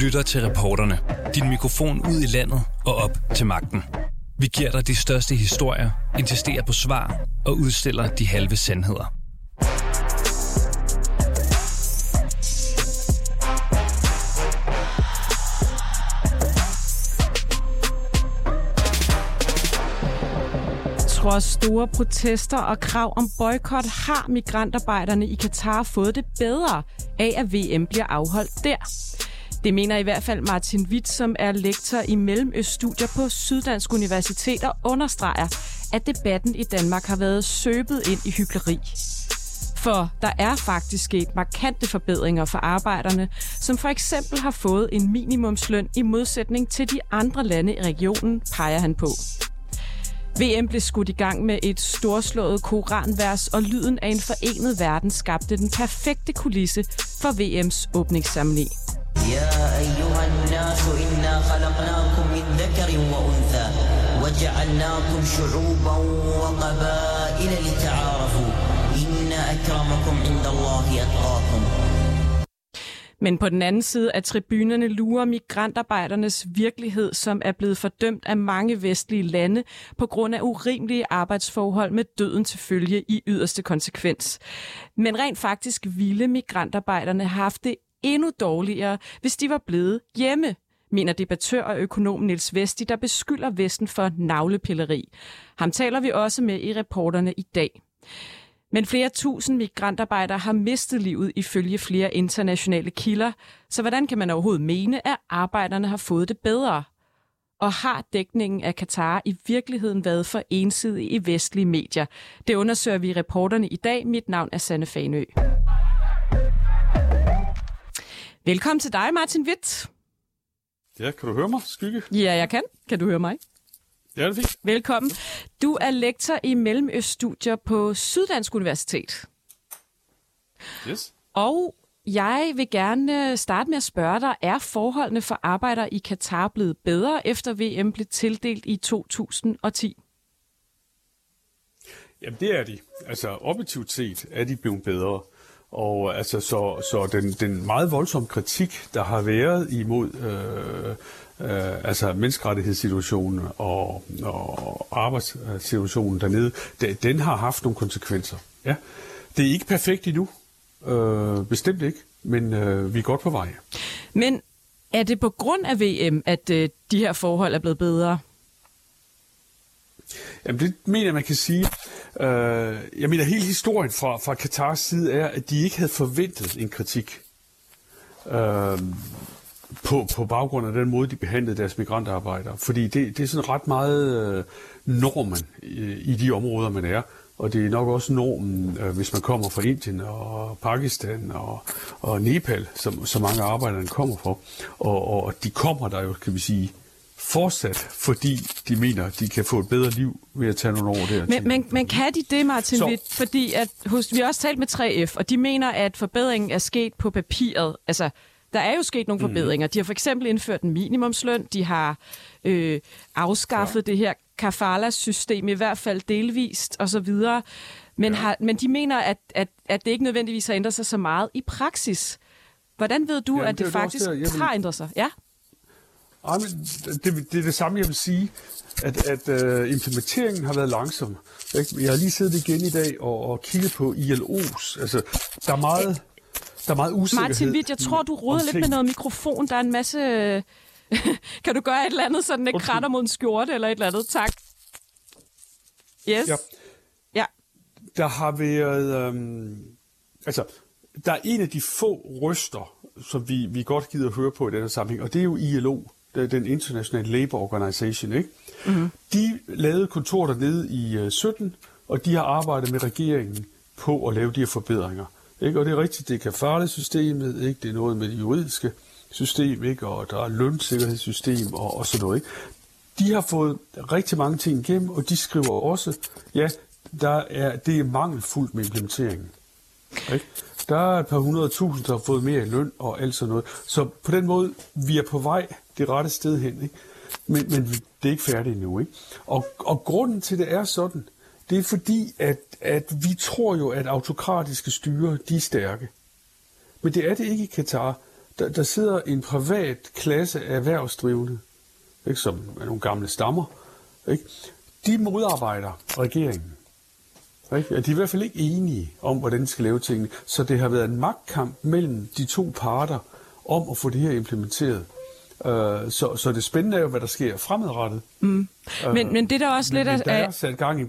lytter til reporterne. Din mikrofon ud i landet og op til magten. Vi giver dig de største historier, insisterer på svar og udstiller de halve sandheder. Trods store protester og krav om boykot har migrantarbejderne i Katar fået det bedre af, at VM bliver afholdt der. Det mener i hvert fald Martin Witt, som er lektor i Mellemøststudier på Syddansk Universitet og understreger, at debatten i Danmark har været søbet ind i hyggeleri. For der er faktisk sket markante forbedringer for arbejderne, som for eksempel har fået en minimumsløn i modsætning til de andre lande i regionen, peger han på. VM blev skudt i gang med et storslået koranvers, og lyden af en forenet verden skabte den perfekte kulisse for VM's åbningsceremoni. يا أيها الناس إنا خلقناكم من ذكر وأنثى وجعلناكم شعوبا وقبائل لتعارفوا إن أكرمكم عند الله أتقاكم Men på den anden side af tribunerne lurer migrantarbejdernes virkelighed, som er blevet fordømt af mange vestlige lande på grund af urimelige arbejdsforhold med døden til følge i yderste konsekvens. Men rent faktisk ville migrantarbejderne have haft det endnu dårligere, hvis de var blevet hjemme mener debattør og økonom Niels Vesti, der beskylder Vesten for navlepilleri. Ham taler vi også med i reporterne i dag. Men flere tusind migrantarbejdere har mistet livet ifølge flere internationale kilder, så hvordan kan man overhovedet mene, at arbejderne har fået det bedre? Og har dækningen af Katar i virkeligheden været for ensidig i vestlige medier? Det undersøger vi i reporterne i dag. Mit navn er Sanne Fanø. Velkommen til dig, Martin Witt. Ja, kan du høre mig, Skygge? Ja, jeg kan. Kan du høre mig? Ja, det er fint. Velkommen. Du er lektor i Mellemøststudier på Syddansk Universitet. Yes. Og jeg vil gerne starte med at spørge dig, er forholdene for arbejdere i Katar blevet bedre, efter VM blev tildelt i 2010? Jamen, det er de. Altså, objektivt set er de blevet bedre. Og altså, så, så den, den meget voldsomme kritik, der har været imod øh, øh, altså menneskerettighedssituationen og, og arbejdssituationen dernede, den, den har haft nogle konsekvenser. Ja. Det er ikke perfekt endnu. Øh, bestemt ikke. Men øh, vi er godt på vej. Men er det på grund af VM, at øh, de her forhold er blevet bedre? Jamen det mener jeg, man kan sige. Øh, jeg mener, hele historien fra, fra Katars side er, at de ikke havde forventet en kritik. Øh, på, på baggrund af den måde, de behandlede deres migrantarbejdere. Fordi det, det er sådan ret meget øh, normen i, i de områder, man er. Og det er nok også normen, øh, hvis man kommer fra Indien og Pakistan og, og Nepal, som, så mange arbejdere kommer fra. Og, og de kommer der jo, kan vi sige, fortsat, fordi de mener, de kan få et bedre liv ved at tage nogle år der. Men, men, men kan de det, Martin Så- Witt? Fordi at, hos, vi har også talt med 3F, og de mener, at forbedringen er sket på papiret. Altså, der er jo sket nogle forbedringer. De har for eksempel indført en minimumsløn. De har øh, afskaffet ja. det her kafala-system, i hvert fald delvist, og så videre. Men, ja. har, men de mener, at, at, at det ikke nødvendigvis har ændret sig så meget i praksis. Hvordan ved du, Jamen, at det det, faktisk også der, vil- har ændret sig? Ja? Det, det er det samme, jeg vil sige, at, at uh, implementeringen har været langsom. Jeg har lige siddet igen i dag og, og kigget på ILO's. Altså, der er meget, der er meget usikkerhed. Martin Witt, jeg tror, du roder lidt med noget mikrofon. Der er en masse... kan du gøre et eller andet, sådan det kratter mod en skjorte eller et eller andet? Tak. Yes. Ja. ja. Der har været... Øhm, altså, der er en af de få røster, som vi, vi godt gider at høre på i denne sammenhæng, og det er jo ILO, den International Labour Organization. Ikke? Mm-hmm. De lavede kontor dernede i øh, 17, og de har arbejdet med regeringen på at lave de her forbedringer. Ikke? Og det er rigtigt, det kan farle systemet, ikke? det er noget med det juridiske system, ikke? og der er lønsikkerhedssystem og, og sådan noget. Ikke? De har fået rigtig mange ting igennem, og de skriver også, ja, der er, det er mangelfuldt med implementeringen. Ikke? Der er et par hundredtusind, der har fået mere i løn og alt sådan noget. Så på den måde, vi er på vej det rette sted hen. Ikke? Men, men det er ikke færdigt endnu. Ikke? Og, og grunden til, det er sådan, det er fordi, at, at vi tror jo, at autokratiske styre, de er stærke. Men det er det ikke i Katar. der, der sidder en privat klasse af erhvervsdrivende, ikke, som er nogle gamle stammer, ikke? de modarbejder regeringen. Ikke? De er i hvert fald ikke enige om, hvordan de skal lave tingene. Så det har været en magtkamp mellem de to parter om at få det her implementeret. Uh, så, så det spændende er jo, hvad der sker fremadrettet. Mm. Men, men det der også Men, lidt men der er, er sat gang i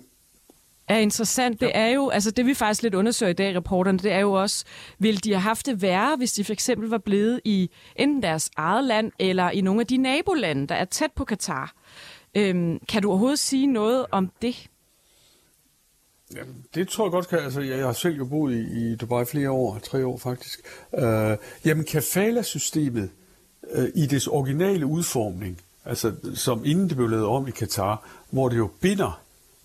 er interessant, det er jo, altså det vi faktisk lidt undersøger i dag, reporterne, det er jo også, vil de have haft det værre, hvis de for eksempel var blevet i enten deres eget land, eller i nogle af de nabolande, der er tæt på Katar. Øhm, kan du overhovedet sige noget om det? Jamen, det tror jeg godt kan. Altså, jeg, har selv jo boet i, i Dubai flere år, tre år faktisk. Øh, jamen, kafala-systemet øh, i dets originale udformning, altså som inden det blev lavet om i Katar, hvor det jo binder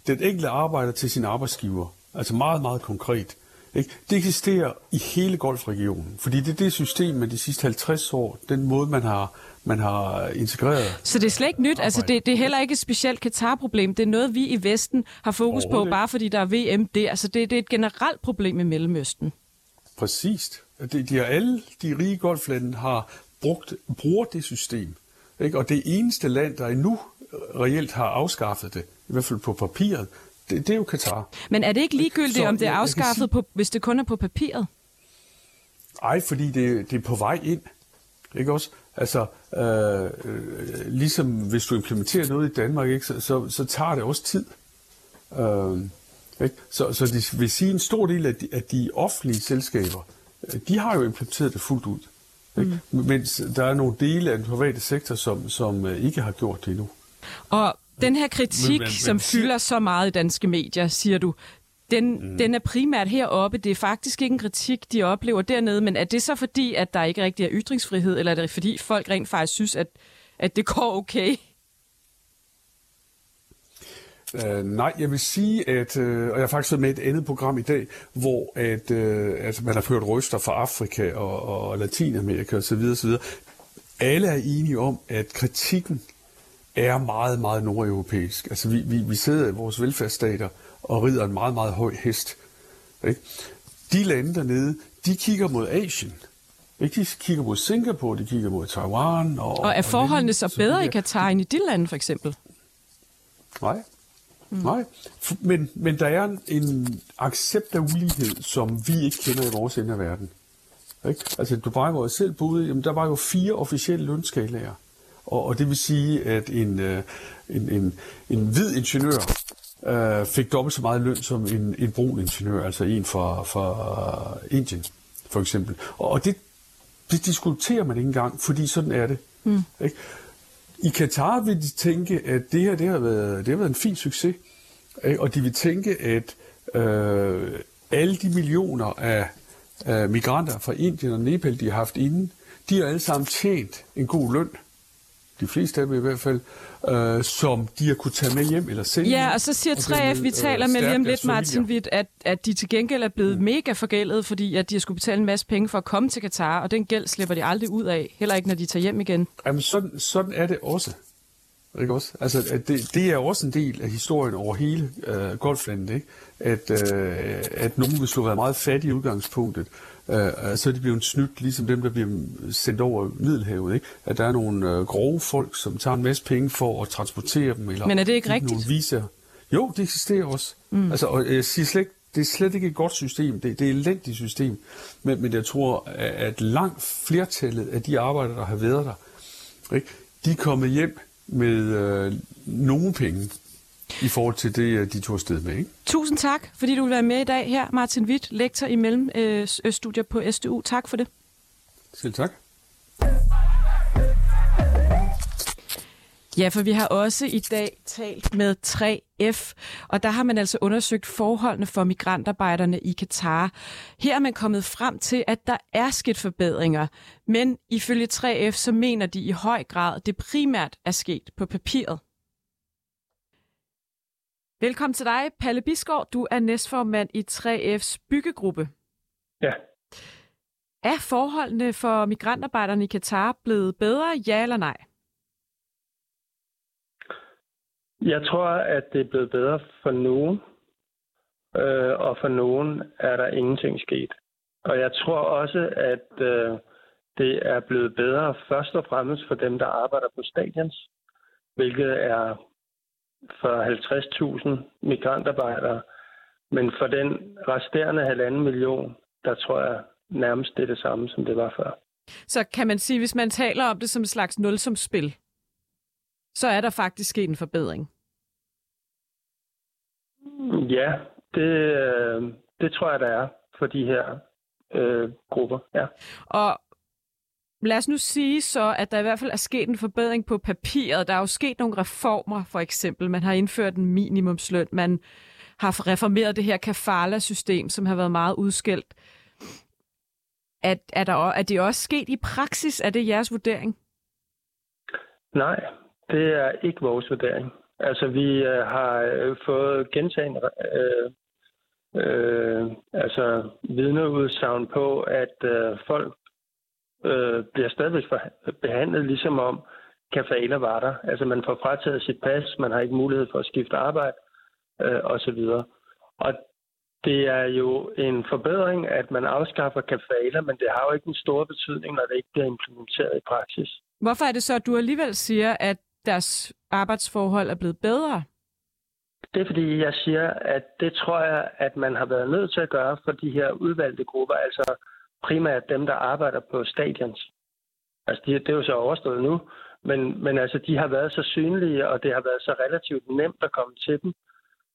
den enkelte arbejder til sin arbejdsgiver, altså meget, meget konkret. Ikke? Det eksisterer i hele golfregionen, fordi det er det system med de sidste 50 år, den måde, man har, man har integreret. Så det er slet ikke nyt, altså Arbejde. det, det er heller ikke et specielt Katar-problem, det er noget, vi i Vesten har fokus på, bare fordi der er VM der, altså det, det er et generelt problem i Mellemøsten. Præcist. De, de har alle de rige golflande har brugt, bruger det system. Ikke? Og det eneste land, der endnu reelt har afskaffet det, i hvert fald på papiret, det, det er jo Katar. Men er det ikke ligegyldigt, Så om det er afskaffet, sige- på, hvis det kun er på papiret? Ej, fordi det, det er på vej ind. Ikke også? Altså, øh, øh, ligesom hvis du implementerer noget i Danmark, ikke, så, så, så tager det også tid. Øh, ikke? Så, så de vil sige, at en stor del af de, af de offentlige selskaber, øh, de har jo implementeret det fuldt ud. Ikke? Mm. Mens der er nogle dele af den private sektor, som, som øh, ikke har gjort det endnu. Og den her kritik, Men- men- som men- fylder så meget i danske medier, siger du, den, mm. den er primært heroppe. Det er faktisk ikke en kritik, de oplever dernede, men er det så fordi, at der ikke rigtig er ytringsfrihed, eller er det fordi folk rent faktisk synes, at, at det går okay? Uh, nej, jeg vil sige, at, uh, og jeg har faktisk været med et andet program i dag, hvor at, uh, at man har hørt røster fra Afrika og, og Latinamerika osv. osv. Alle er enige om, at kritikken er meget, meget nordeuropæisk. Altså vi, vi, vi sidder i vores velfærdsstater og rider en meget, meget høj hest. Ikke? De lande dernede, de kigger mod Asien. Ikke? De kigger mod Singapore, de kigger mod Taiwan. Og, Og er forholdene så bedre i. Katar end i de lande, for eksempel? Nej. Mm. Nej. Men, men der er en, en accept af ulighed, som vi ikke kender i vores ende af verden. Ikke? Altså Dubai, hvor jeg selv boede, jamen, der var jo fire officielle lønskalaer. Og, og det vil sige, at en, øh, en, en, en hvid ingeniør øh, fik dobbelt så meget løn som en, en brun ingeniør, altså en fra, fra Indien, for eksempel. Og, det, det diskuterer man ikke engang, fordi sådan er det. Mm. Ikke? I Katar vil de tænke, at det her det har, været, det har været en fin succes. Ikke? Og de vil tænke, at øh, alle de millioner af, af migranter fra Indien og Nepal, de har haft inden, de har alle sammen tjent en god løn. De fleste af dem i hvert fald, øh, som de har kunne tage med hjem eller sælge. Ja, og så siger og 3F, dermed, vi øh, taler med lige om lidt, Martin. Witt, at, at de til gengæld er blevet mega forgældet, fordi at de har skulle betale en masse penge for at komme til Katar, og den gæld slipper de aldrig ud af, heller ikke når de tager hjem igen. Jamen, sådan, sådan er det også. Ikke også? Altså, at det, det er også en del af historien over hele øh, golflandet, ikke? At, øh, at nogen, du har været meget fattige i udgangspunktet, øh, så er de blevet snydt, ligesom dem, der bliver sendt over Middelhavet, ikke? At der er nogle øh, grove folk, som tager en masse penge for at transportere dem, eller Men er det ikke rigtigt? Nogle viser. Jo, det eksisterer også. Mm. Altså, og jeg siger slet ikke, det er slet ikke et godt system, det, det er et elendigt system, men, men jeg tror, at langt flertallet af de arbejdere, der har været der, ikke? de er kommet hjem med øh, nogle penge i forhold til det, øh, de tog afsted med. Ikke? Tusind tak, fordi du vil være med i dag her, Martin Witt, lektor i Mellemøststudier på SDU. Tak for det. Selv tak. Ja, for vi har også i dag talt med 3F, og der har man altså undersøgt forholdene for migrantarbejderne i Katar. Her er man kommet frem til, at der er sket forbedringer, men ifølge 3F så mener de i høj grad, det primært er sket på papiret. Velkommen til dig, Palle Bisgaard. Du er næstformand i 3F's byggegruppe. Ja. Er forholdene for migrantarbejderne i Katar blevet bedre, ja eller nej? Jeg tror, at det er blevet bedre for nogen, øh, og for nogen er der ingenting sket. Og jeg tror også, at øh, det er blevet bedre først og fremmest for dem, der arbejder på stadions, hvilket er for 50.000 migrantarbejdere. Men for den resterende halvanden million, der tror jeg nærmest det er det samme, som det var før. Så kan man sige, hvis man taler om det som et slags nulsumspil, så er der faktisk sket en forbedring. Ja, det, øh, det tror jeg, der er for de her øh, grupper. Ja. Og lad os nu sige så, at der i hvert fald er sket en forbedring på papiret. Der er jo sket nogle reformer, for eksempel. Man har indført en minimumsløn. Man har reformeret det her kafala-system, som har været meget udskældt. Er, er, der, er det også sket i praksis? Er det jeres vurdering? Nej, det er ikke vores vurdering. Altså, vi øh, har øh, fået gentagende øh, øh, altså, vidneudsagn på, at øh, folk øh, bliver stadigvæk behandlet ligesom om kafaler var der. Altså, man får frataget sit pas, man har ikke mulighed for at skifte arbejde, øh, osv. Og det er jo en forbedring, at man afskaffer kafaler, men det har jo ikke en stor betydning, når det ikke bliver implementeret i praksis. Hvorfor er det så, at du alligevel siger, at deres arbejdsforhold er blevet bedre? Det er fordi, jeg siger, at det tror jeg, at man har været nødt til at gøre for de her udvalgte grupper, altså primært dem, der arbejder på stadions. Altså, de, det er jo så overstået nu, men, men altså, de har været så synlige, og det har været så relativt nemt at komme til dem.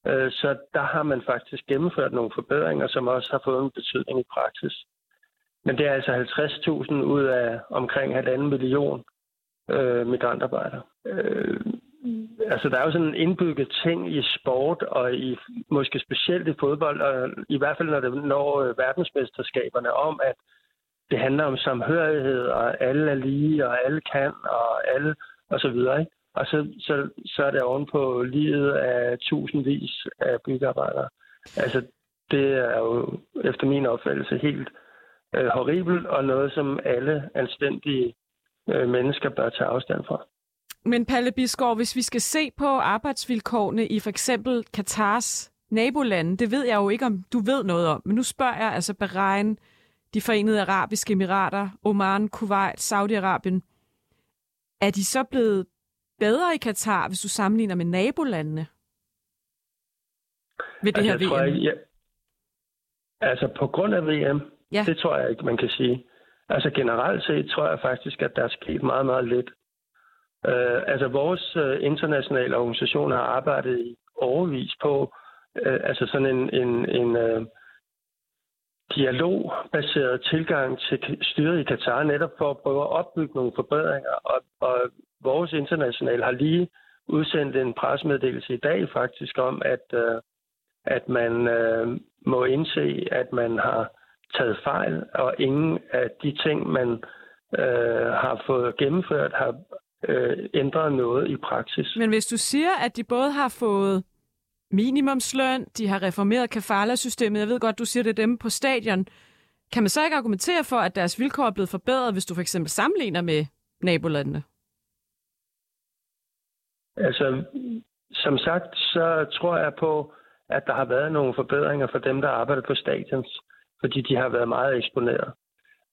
Øh, så der har man faktisk gennemført nogle forbedringer, som også har fået en betydning i praksis. Men det er altså 50.000 ud af omkring halvanden million øh, migrantarbejdere. Øh, Mm. altså, der er jo sådan en indbygget ting i sport, og i måske specielt i fodbold, og i hvert fald når det når øh, verdensmesterskaberne, om at det handler om samhørighed, og alle er lige, og alle kan, og alle, og så videre. Ikke? Og så, så, så er det ovenpå livet af tusindvis af byggearbejdere. Altså, det er jo efter min opfattelse helt øh, horribelt, og noget, som alle anstændige øh, mennesker bør tage afstand fra. Men Palle Bisgaard, hvis vi skal se på arbejdsvilkårene i for eksempel Katars nabolande, det ved jeg jo ikke, om du ved noget om, men nu spørger jeg altså Bahrain, de forenede arabiske emirater, Oman, Kuwait, Saudi-Arabien. Er de så blevet bedre i Katar, hvis du sammenligner med nabolandene? Ved det altså, her VM? Jeg, ja. Altså på grund af VM, ja. det tror jeg ikke, man kan sige. Altså generelt set tror jeg faktisk, at der er sket meget, meget lidt. Øh, altså vores øh, internationale organisation har arbejdet i overvis på øh, altså sådan en, en, en øh, dialogbaseret tilgang til styret i Katar, netop for at prøve at opbygge nogle forbedringer. Og, og vores internationale har lige udsendt en presmeddelelse i dag faktisk om, at, øh, at man øh, må indse, at man har taget fejl, og ingen af de ting, man øh, har fået gennemført, har øh, ændret noget i praksis. Men hvis du siger, at de både har fået minimumsløn, de har reformeret kafala-systemet, jeg ved godt, du siger, det dem på stadion, kan man så ikke argumentere for, at deres vilkår er blevet forbedret, hvis du for eksempel sammenligner med nabolandene? Altså, som sagt, så tror jeg på, at der har været nogle forbedringer for dem, der arbejder på stadions fordi de har været meget eksponeret.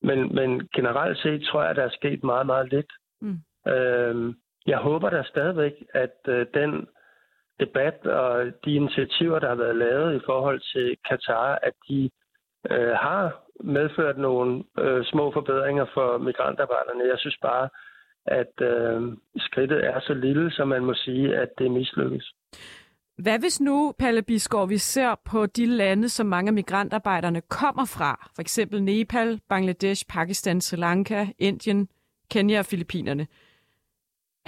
Men, men generelt set tror jeg, at der er sket meget, meget lidt. Mm. Øh, jeg håber da stadigvæk, at øh, den debat og de initiativer, der har været lavet i forhold til Katar, at de øh, har medført nogle øh, små forbedringer for migrantarbejderne. Jeg synes bare, at øh, skridtet er så lille, så man må sige, at det mislykkes. Hvad hvis nu, Palle Bisgaard, vi ser på de lande, som mange af migrantarbejderne kommer fra? For eksempel Nepal, Bangladesh, Pakistan, Sri Lanka, Indien, Kenya og Filippinerne.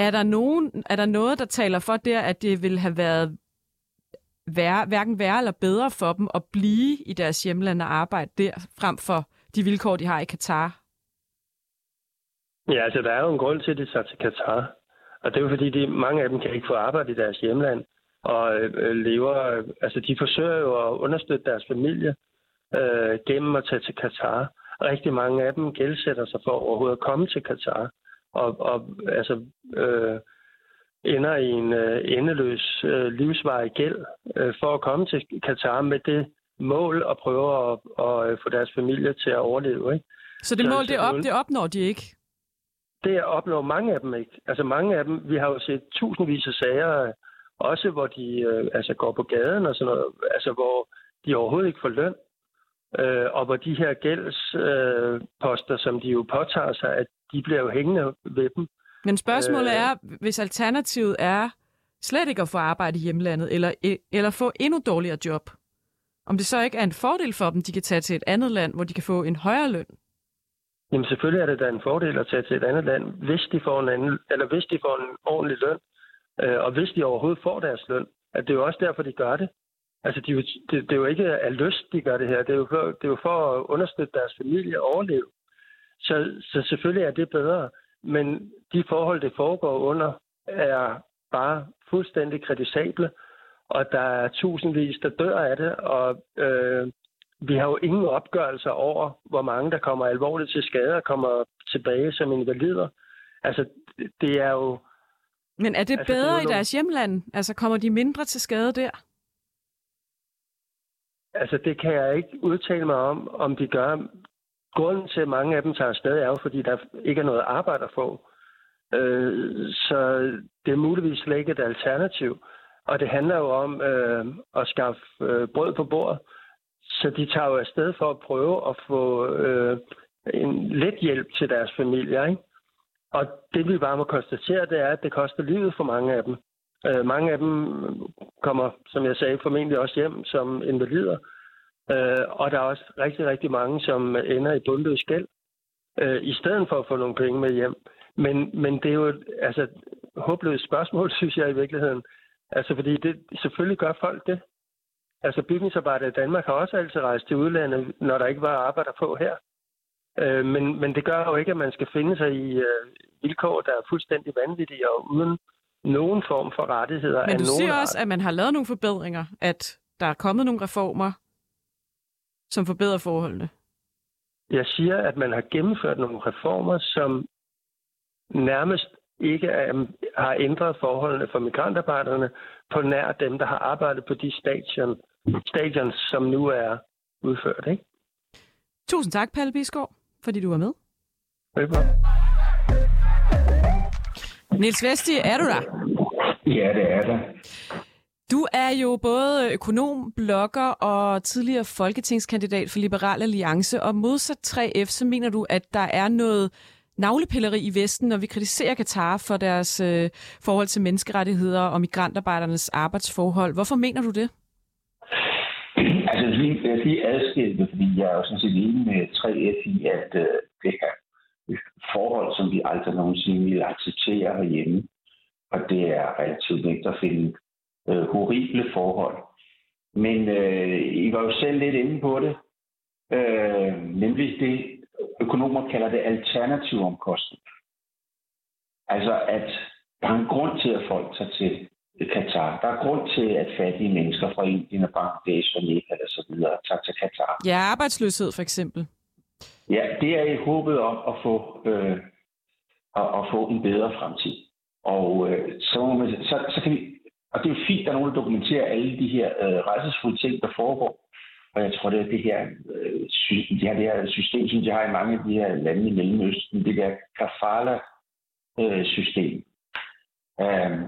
Er der, nogen, er der noget, der taler for der, at det vil have været værre, hverken værre eller bedre for dem at blive i deres hjemland og arbejde der, frem for de vilkår, de har i Katar? Ja, altså der er jo en grund til, at de tager til Katar. Og det er jo fordi, de, mange af dem kan ikke få arbejde i deres hjemland og øh, lever, altså de forsøger jo at understøtte deres familie øh, gennem at tage til Katar. Rigtig mange af dem gældsætter sig for overhovedet at komme til Katar, og, og altså øh, ender i en øh, endeløs øh, livsvarig gæld øh, for at komme til Katar med det mål at prøve at, at, at få deres familie til at overleve. Ikke? Så det Så- mål, det, op, det opnår de ikke? Det opnår mange af dem ikke. Altså mange af dem, vi har jo set tusindvis af sager, øh, også hvor de øh, altså går på gaden og sådan noget, altså hvor de overhovedet ikke får løn, øh, og hvor de her gældsposter, øh, poster, som de jo påtager sig, at de bliver jo hængende ved dem. Men spørgsmålet Øh. er, hvis alternativet er slet ikke at få arbejde i hjemlandet, eller, eller få endnu dårligere job, om det så ikke er en fordel for dem, de kan tage til et andet land, hvor de kan få en højere løn? Jamen selvfølgelig er det da en fordel at tage til et andet land, hvis de får en, anden, eller hvis de får en ordentlig løn, øh, og hvis de overhovedet får deres løn. At det er jo også derfor, de gør det. Altså, de, det, det er jo ikke af lyst, de gør det her. Det er jo for, det er jo for at understøtte deres familie og overleve. Så, så selvfølgelig er det bedre. Men de forhold, det foregår under, er bare fuldstændig kritisable. Og der er tusindvis, der dør af det. Og øh, vi har jo ingen opgørelser over, hvor mange, der kommer alvorligt til skade og kommer tilbage som invalider. Altså, det- er jo... Men er det Altså, det er bedre jo i deres hjemland? Altså kommer de mindre til skade der? Altså, det kan jeg ikke udtale mig om, om de gør. Grunden til, at mange af dem tager afsted, er jo, fordi der ikke er noget arbejde at få. Øh, så det er muligvis slet ikke et alternativ. Og det handler jo om øh, at skaffe øh, brød på bordet. Så de tager jo afsted for at prøve at få øh, en lidt hjælp til deres familier. Ikke? Og det vi bare må konstatere, det er, at det koster livet for mange af dem. Øh, mange af dem kommer, som jeg sagde, formentlig også hjem som invalider. Øh, og der er også rigtig, rigtig mange, som ender i bundløs gæld, øh, i stedet for at få nogle penge med hjem. Men, men det er jo et altså, håbløst spørgsmål, synes jeg i virkeligheden. Altså, fordi det, selvfølgelig gør folk det. Altså, bygningsarbejdere i Danmark har også altid rejst til udlandet, når der ikke var arbejde at få her. Øh, men, men det gør jo ikke, at man skal finde sig i øh, vilkår, der er fuldstændig vanvittige og uden nogen form for rettigheder. Men du siger art. også, at man har lavet nogle forbedringer, at der er kommet nogle reformer, som forbedrer forholdene. Jeg siger, at man har gennemført nogle reformer, som nærmest ikke er, har ændret forholdene for migrantarbejderne på nær dem, der har arbejdet på de stadion, stadions, som nu er udført. Ikke? Tusind tak, Palle Bisgaard, fordi du var med. Velkommen. Niels Vesti, er du der? Ja, det er der. Du er jo både økonom, blogger og tidligere folketingskandidat for Liberal Alliance, og modsat 3F, så mener du, at der er noget navlepilleri i Vesten, når vi kritiserer Katar for deres øh, forhold til menneskerettigheder og migrantarbejdernes arbejdsforhold. Hvorfor mener du det? Altså, lige, jeg vil lige adskille det, fordi jeg er jo sådan set enig med 3F i, at øh, det er et forhold, som vi aldrig nogensinde vil acceptere herhjemme. Og det er relativt nemt at finde øh, horrible forhold. Men øh, I var jo selv lidt inde på det, øh, nemlig det, økonomer kalder det alternativ omkostning. Altså, at der er en grund til, at folk tager til Katar. Der er grund til, at fattige mennesker fra Indien og Bangladesh og Nepal og så videre tager til Katar. Ja, arbejdsløshed for eksempel. Ja, det er i håbet om at få, øh, at, at få en bedre fremtid. Og øh, så, så, så kan vi, og det er jo fint, at der er nogen, der dokumenterer alle de her øh, rejsesfulde ting, der foregår. Og jeg tror, det er det her, øh, sy- de her, det her system, som de har i mange af de her lande i Mellemøsten, det der kafala-system. Øh,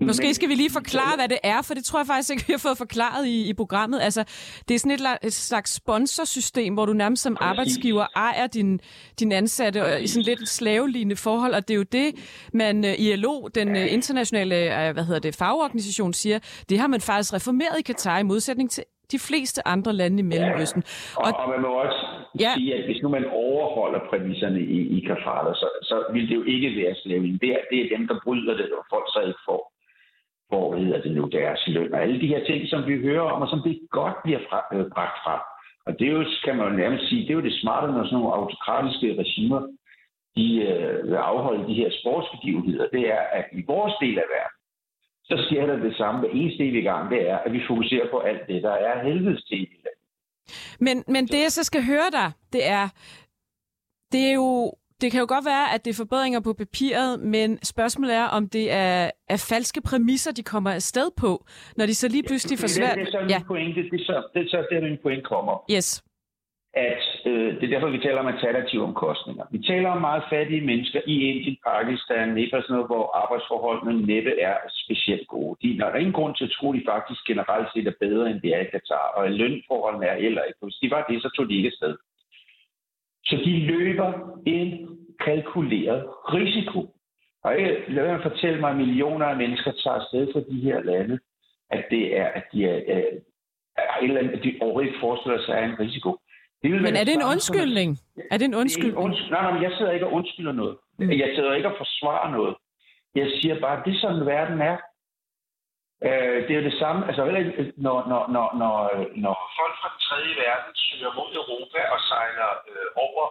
Måske skal vi lige forklare, hvad det er, for det tror jeg faktisk ikke, vi har fået forklaret i, i programmet. Altså, det er sådan et, et slags sponsorsystem, hvor du nærmest som arbejdsgiver ejer din, din ansatte og i sådan lidt et slavelignende forhold, og det er jo det, man øh, ILO, den øh, internationale øh, hvad hedder det, fagorganisation, siger, det har man faktisk reformeret i Katar i modsætning til de fleste andre lande i Mellemøsten. Og, Og- og man må også Ja. ja. sige, at hvis nu man overholder præmisserne i, i kafala, så, så vil det jo ikke være slaving. Det er, det er dem, der bryder det, og folk så ikke får, hvor hedder det nu, deres løn. Og alle de her ting, som vi hører om, og som det godt bliver fra, øh, bragt frem. Og det er jo, kan man jo nærmest sige, det er jo det smarte, når sådan nogle autokratiske regimer, de øh, vil afholde de her sportsbegivenheder. Det er, at i vores del af verden, så sker der det samme hver eneste i gang, det er, at vi fokuserer på alt det, der er helvedes til. Men, men det, jeg så skal høre dig, det er, det er jo, det kan jo godt være, at det er forbedringer på papiret, men spørgsmålet er, om det er, er falske præmisser, de kommer afsted på, når de så lige pludselig får Det, svært. det, er så Ja, pointe, det er så, det er så der, min pointe kommer. yes. at øh, det er derfor, vi taler om alternative omkostninger. Vi taler om meget fattige mennesker i Indien, Pakistan, Nepal, sådan noget, hvor arbejdsforholdene næppe er specielt gode. De, er ingen grund til at tro, at de faktisk generelt set er bedre, end de er i Katar, og lønforholdene er heller ikke. Hvis de var det, så tog de ikke afsted. Så de løber en kalkuleret risiko. Og jeg lad mig fortælle mig, at millioner af mennesker tager afsted fra de her lande, at det er, at de er, er, er, eller andet, at de overhovedet ikke forestiller sig, er en risiko. Det Men er det en undskyldning? Er det en undskyldning? Det undskyld... nej, nej, jeg sidder ikke og undskylder noget. Mm. Jeg sidder ikke og forsvarer noget. Jeg siger bare, at det er sådan, verden er. Øh, det er jo det samme, altså når, når, når, når, når folk fra den tredje verden søger mod Europa og sejler øh, over,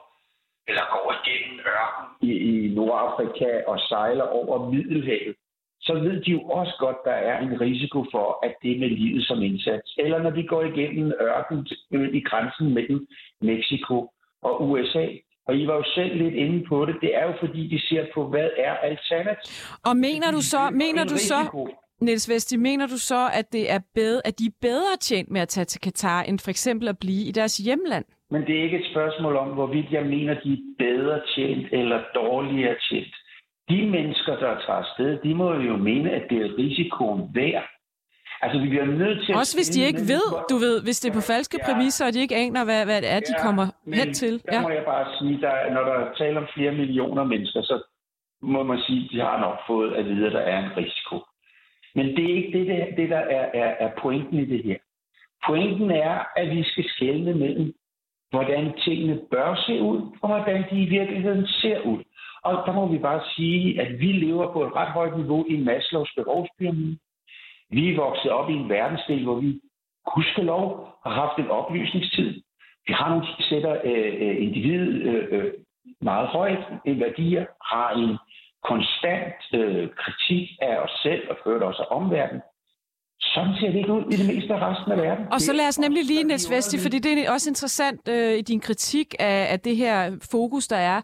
eller går igennem ørken i, i Nordafrika og sejler over Middelhavet, så ved de jo også godt, der er en risiko for, at det er med livet som indsats. Eller når de går igennem ørken i grænsen mellem Mexico og USA. Og I var jo selv lidt inde på det. Det er jo fordi, de ser på, hvad er alternativet. Og mener du så, mener du så, Niels Vesti, mener du så, at, det er bedre, at de er bedre tjent med at tage til Katar, end for eksempel at blive i deres hjemland? Men det er ikke et spørgsmål om, hvorvidt jeg mener, de er bedre tjent eller dårligere tjent. De mennesker, der tager afsted, de må jo mene, at det er risikoen værd. Altså, vi bliver nødt til Også hvis de ikke ved, du ved, hvis det er på falske ja, præmisser, og de ikke aner, hvad, hvad det er, de ja, kommer hen til. Der ja. må jeg bare sige, der, når der taler om flere millioner mennesker, så må man sige, at de har nok fået at vide, at der er en risiko. Men det er ikke det, det, det der er, er, er pointen i det her. Pointen er, at vi skal skelne mellem, hvordan tingene bør se ud, og hvordan de i virkeligheden ser ud. Og der må vi bare sige, at vi lever på et ret højt niveau i Maslows behovspyramide. Vi er vokset op i en verdensdel, hvor vi gudskelov har haft en oplysningstid. Vi har nogle sætter øh, øh individet øh, øh, meget højt i værdier, har en konstant øh, kritik af os selv og ført også af omverdenen. Sådan ser det ikke ud i det meste af resten af verden. Og så lad os nemlig lige, Niels Vesti, fordi det er også interessant øh, i din kritik af, af det her fokus, der er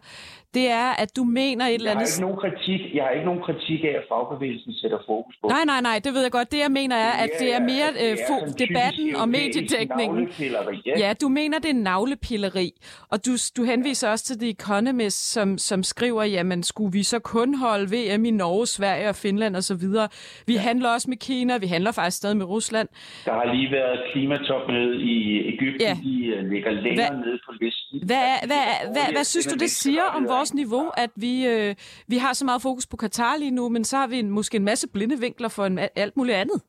det er, at du mener et eller andet... Jeg har ikke nogen kritik, jeg har ikke nogen kritik af, at fagbevægelsen sætter fokus på. Nej, nej, nej, det ved jeg godt. Det, jeg mener, er, at det er mere det er, øh, det er debatten og mediedækningen. Ja. ja, du mener, det er navlepilleri. Og du, du henviser også til The Economist, som, som skriver, jamen, skulle vi så kun holde VM i Norge, Sverige og Finland osv.? Vi ja. handler også med Kina, vi handler faktisk stadig med Rusland. Der har lige været klimatopmøde i Ægypten, ja. de øh, ligger længere hvad, nede på listen. Hvad, hvad, hvad, hvad, hvad, hvad synes du, det siger om vores vores niveau, at vi, øh, vi har så meget fokus på Katar lige nu, men så har vi en, måske en masse blinde vinkler for en, alt muligt andet.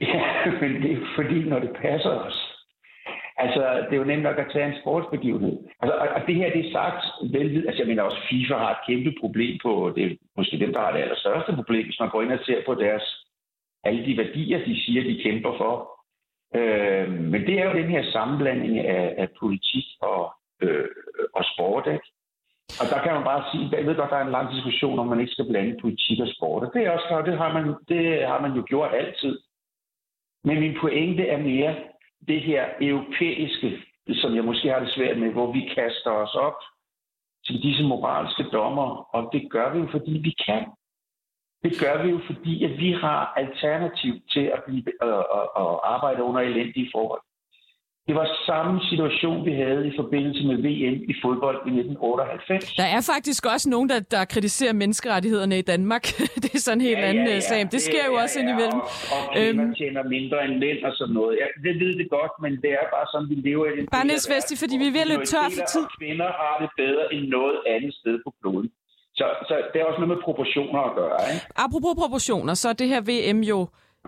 Ja, men det er fordi, når det passer os. Altså, det er jo nemt nok at tage en sportsbegivenhed. Altså, og det her, det er sagt velvid. Altså, jeg mener også, FIFA har et kæmpe problem på, det er måske dem, der har det allerstørste problem, hvis man går ind og ser på deres, alle de værdier, de siger, de kæmper for. Øh, men det er jo den her sammenblanding af, af politik og, øh, og sport, ikke? Og der kan man bare sige, jeg ved godt, der er en lang diskussion, om man ikke skal blande politik og sport. Og det er også klart, det har man, det har man jo gjort altid. Men min pointe er mere det her europæiske, som jeg måske har det svært med, hvor vi kaster os op til disse moralske dommer, og det gør vi jo, fordi vi kan. Det gør vi jo, fordi at vi har alternativ til at, blive, øh, at arbejde under elendige forhold. Det var samme situation, vi havde i forbindelse med VM i fodbold i 1998. Der er faktisk også nogen, der, der kritiserer menneskerettighederne i Danmark. det er sådan en helt ja, anden ja, øh, ja. sag. Det, det sker jo ja, også ja, indimellem. Og, og øhm, man tjener mindre end mænd og sådan noget. Ja, det ved det godt, men det er bare sådan, vi lever i den Bare Vesti, fordi vi er ved at løbe tør for tid. Kvinder har det bedre end noget andet sted på kloden. Så, så det er også noget med proportioner at gøre. Ikke? Apropos proportioner, så er det her VM jo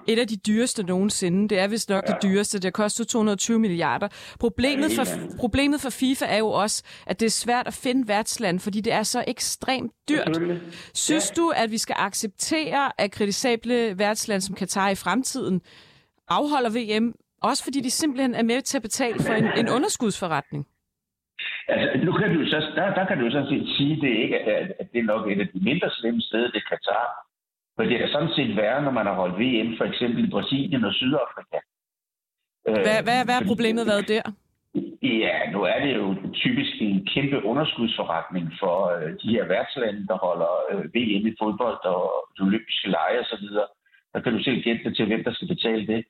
et af de dyreste nogensinde. Det er vist nok ja. det dyreste. Det koster 220 milliarder. Problemet for, problemet for FIFA er jo også, at det er svært at finde værtsland, fordi det er så ekstremt dyrt. Synes ja. du, at vi skal acceptere, at kritisable værtsland som Katar i fremtiden afholder VM, også fordi de simpelthen er med til at betale for en, en underskudsforretning? Altså, nu kan du så, der, der kan du sådan set sige, det ikke, at, at det er nok et af de mindre slemme steder, det Katar. For det er sådan set værre, når man har holdt VM, for eksempel i Brasilien og Sydafrika. Hvad, hvad, hvad er problemet været der? Ja, nu er det jo typisk en kæmpe underskudsforretning for øh, de her værtslande, der holder øh, VM i fodbold og de olympiske lege osv. Der kan du selv gætte til, hvem der skal betale det.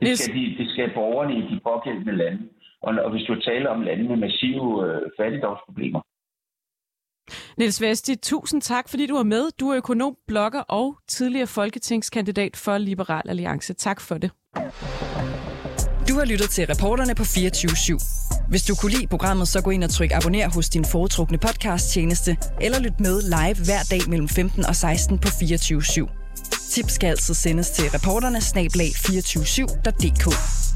Det skal, de, det skal borgerne i de pågældende lande. Og, og hvis du taler om lande med massive øh, fattigdomsproblemer. Niels Vesti, tusind tak, fordi du er med. Du er økonom, blogger og tidligere folketingskandidat for Liberal Alliance. Tak for det. Du har lyttet til reporterne på 24 /7. Hvis du kunne lide programmet, så gå ind og tryk abonner hos din foretrukne podcast-tjeneste, eller lyt med live hver dag mellem 15 og 16 på 24 /7. Tips skal altså sendes til reporterne snablag 247.dk.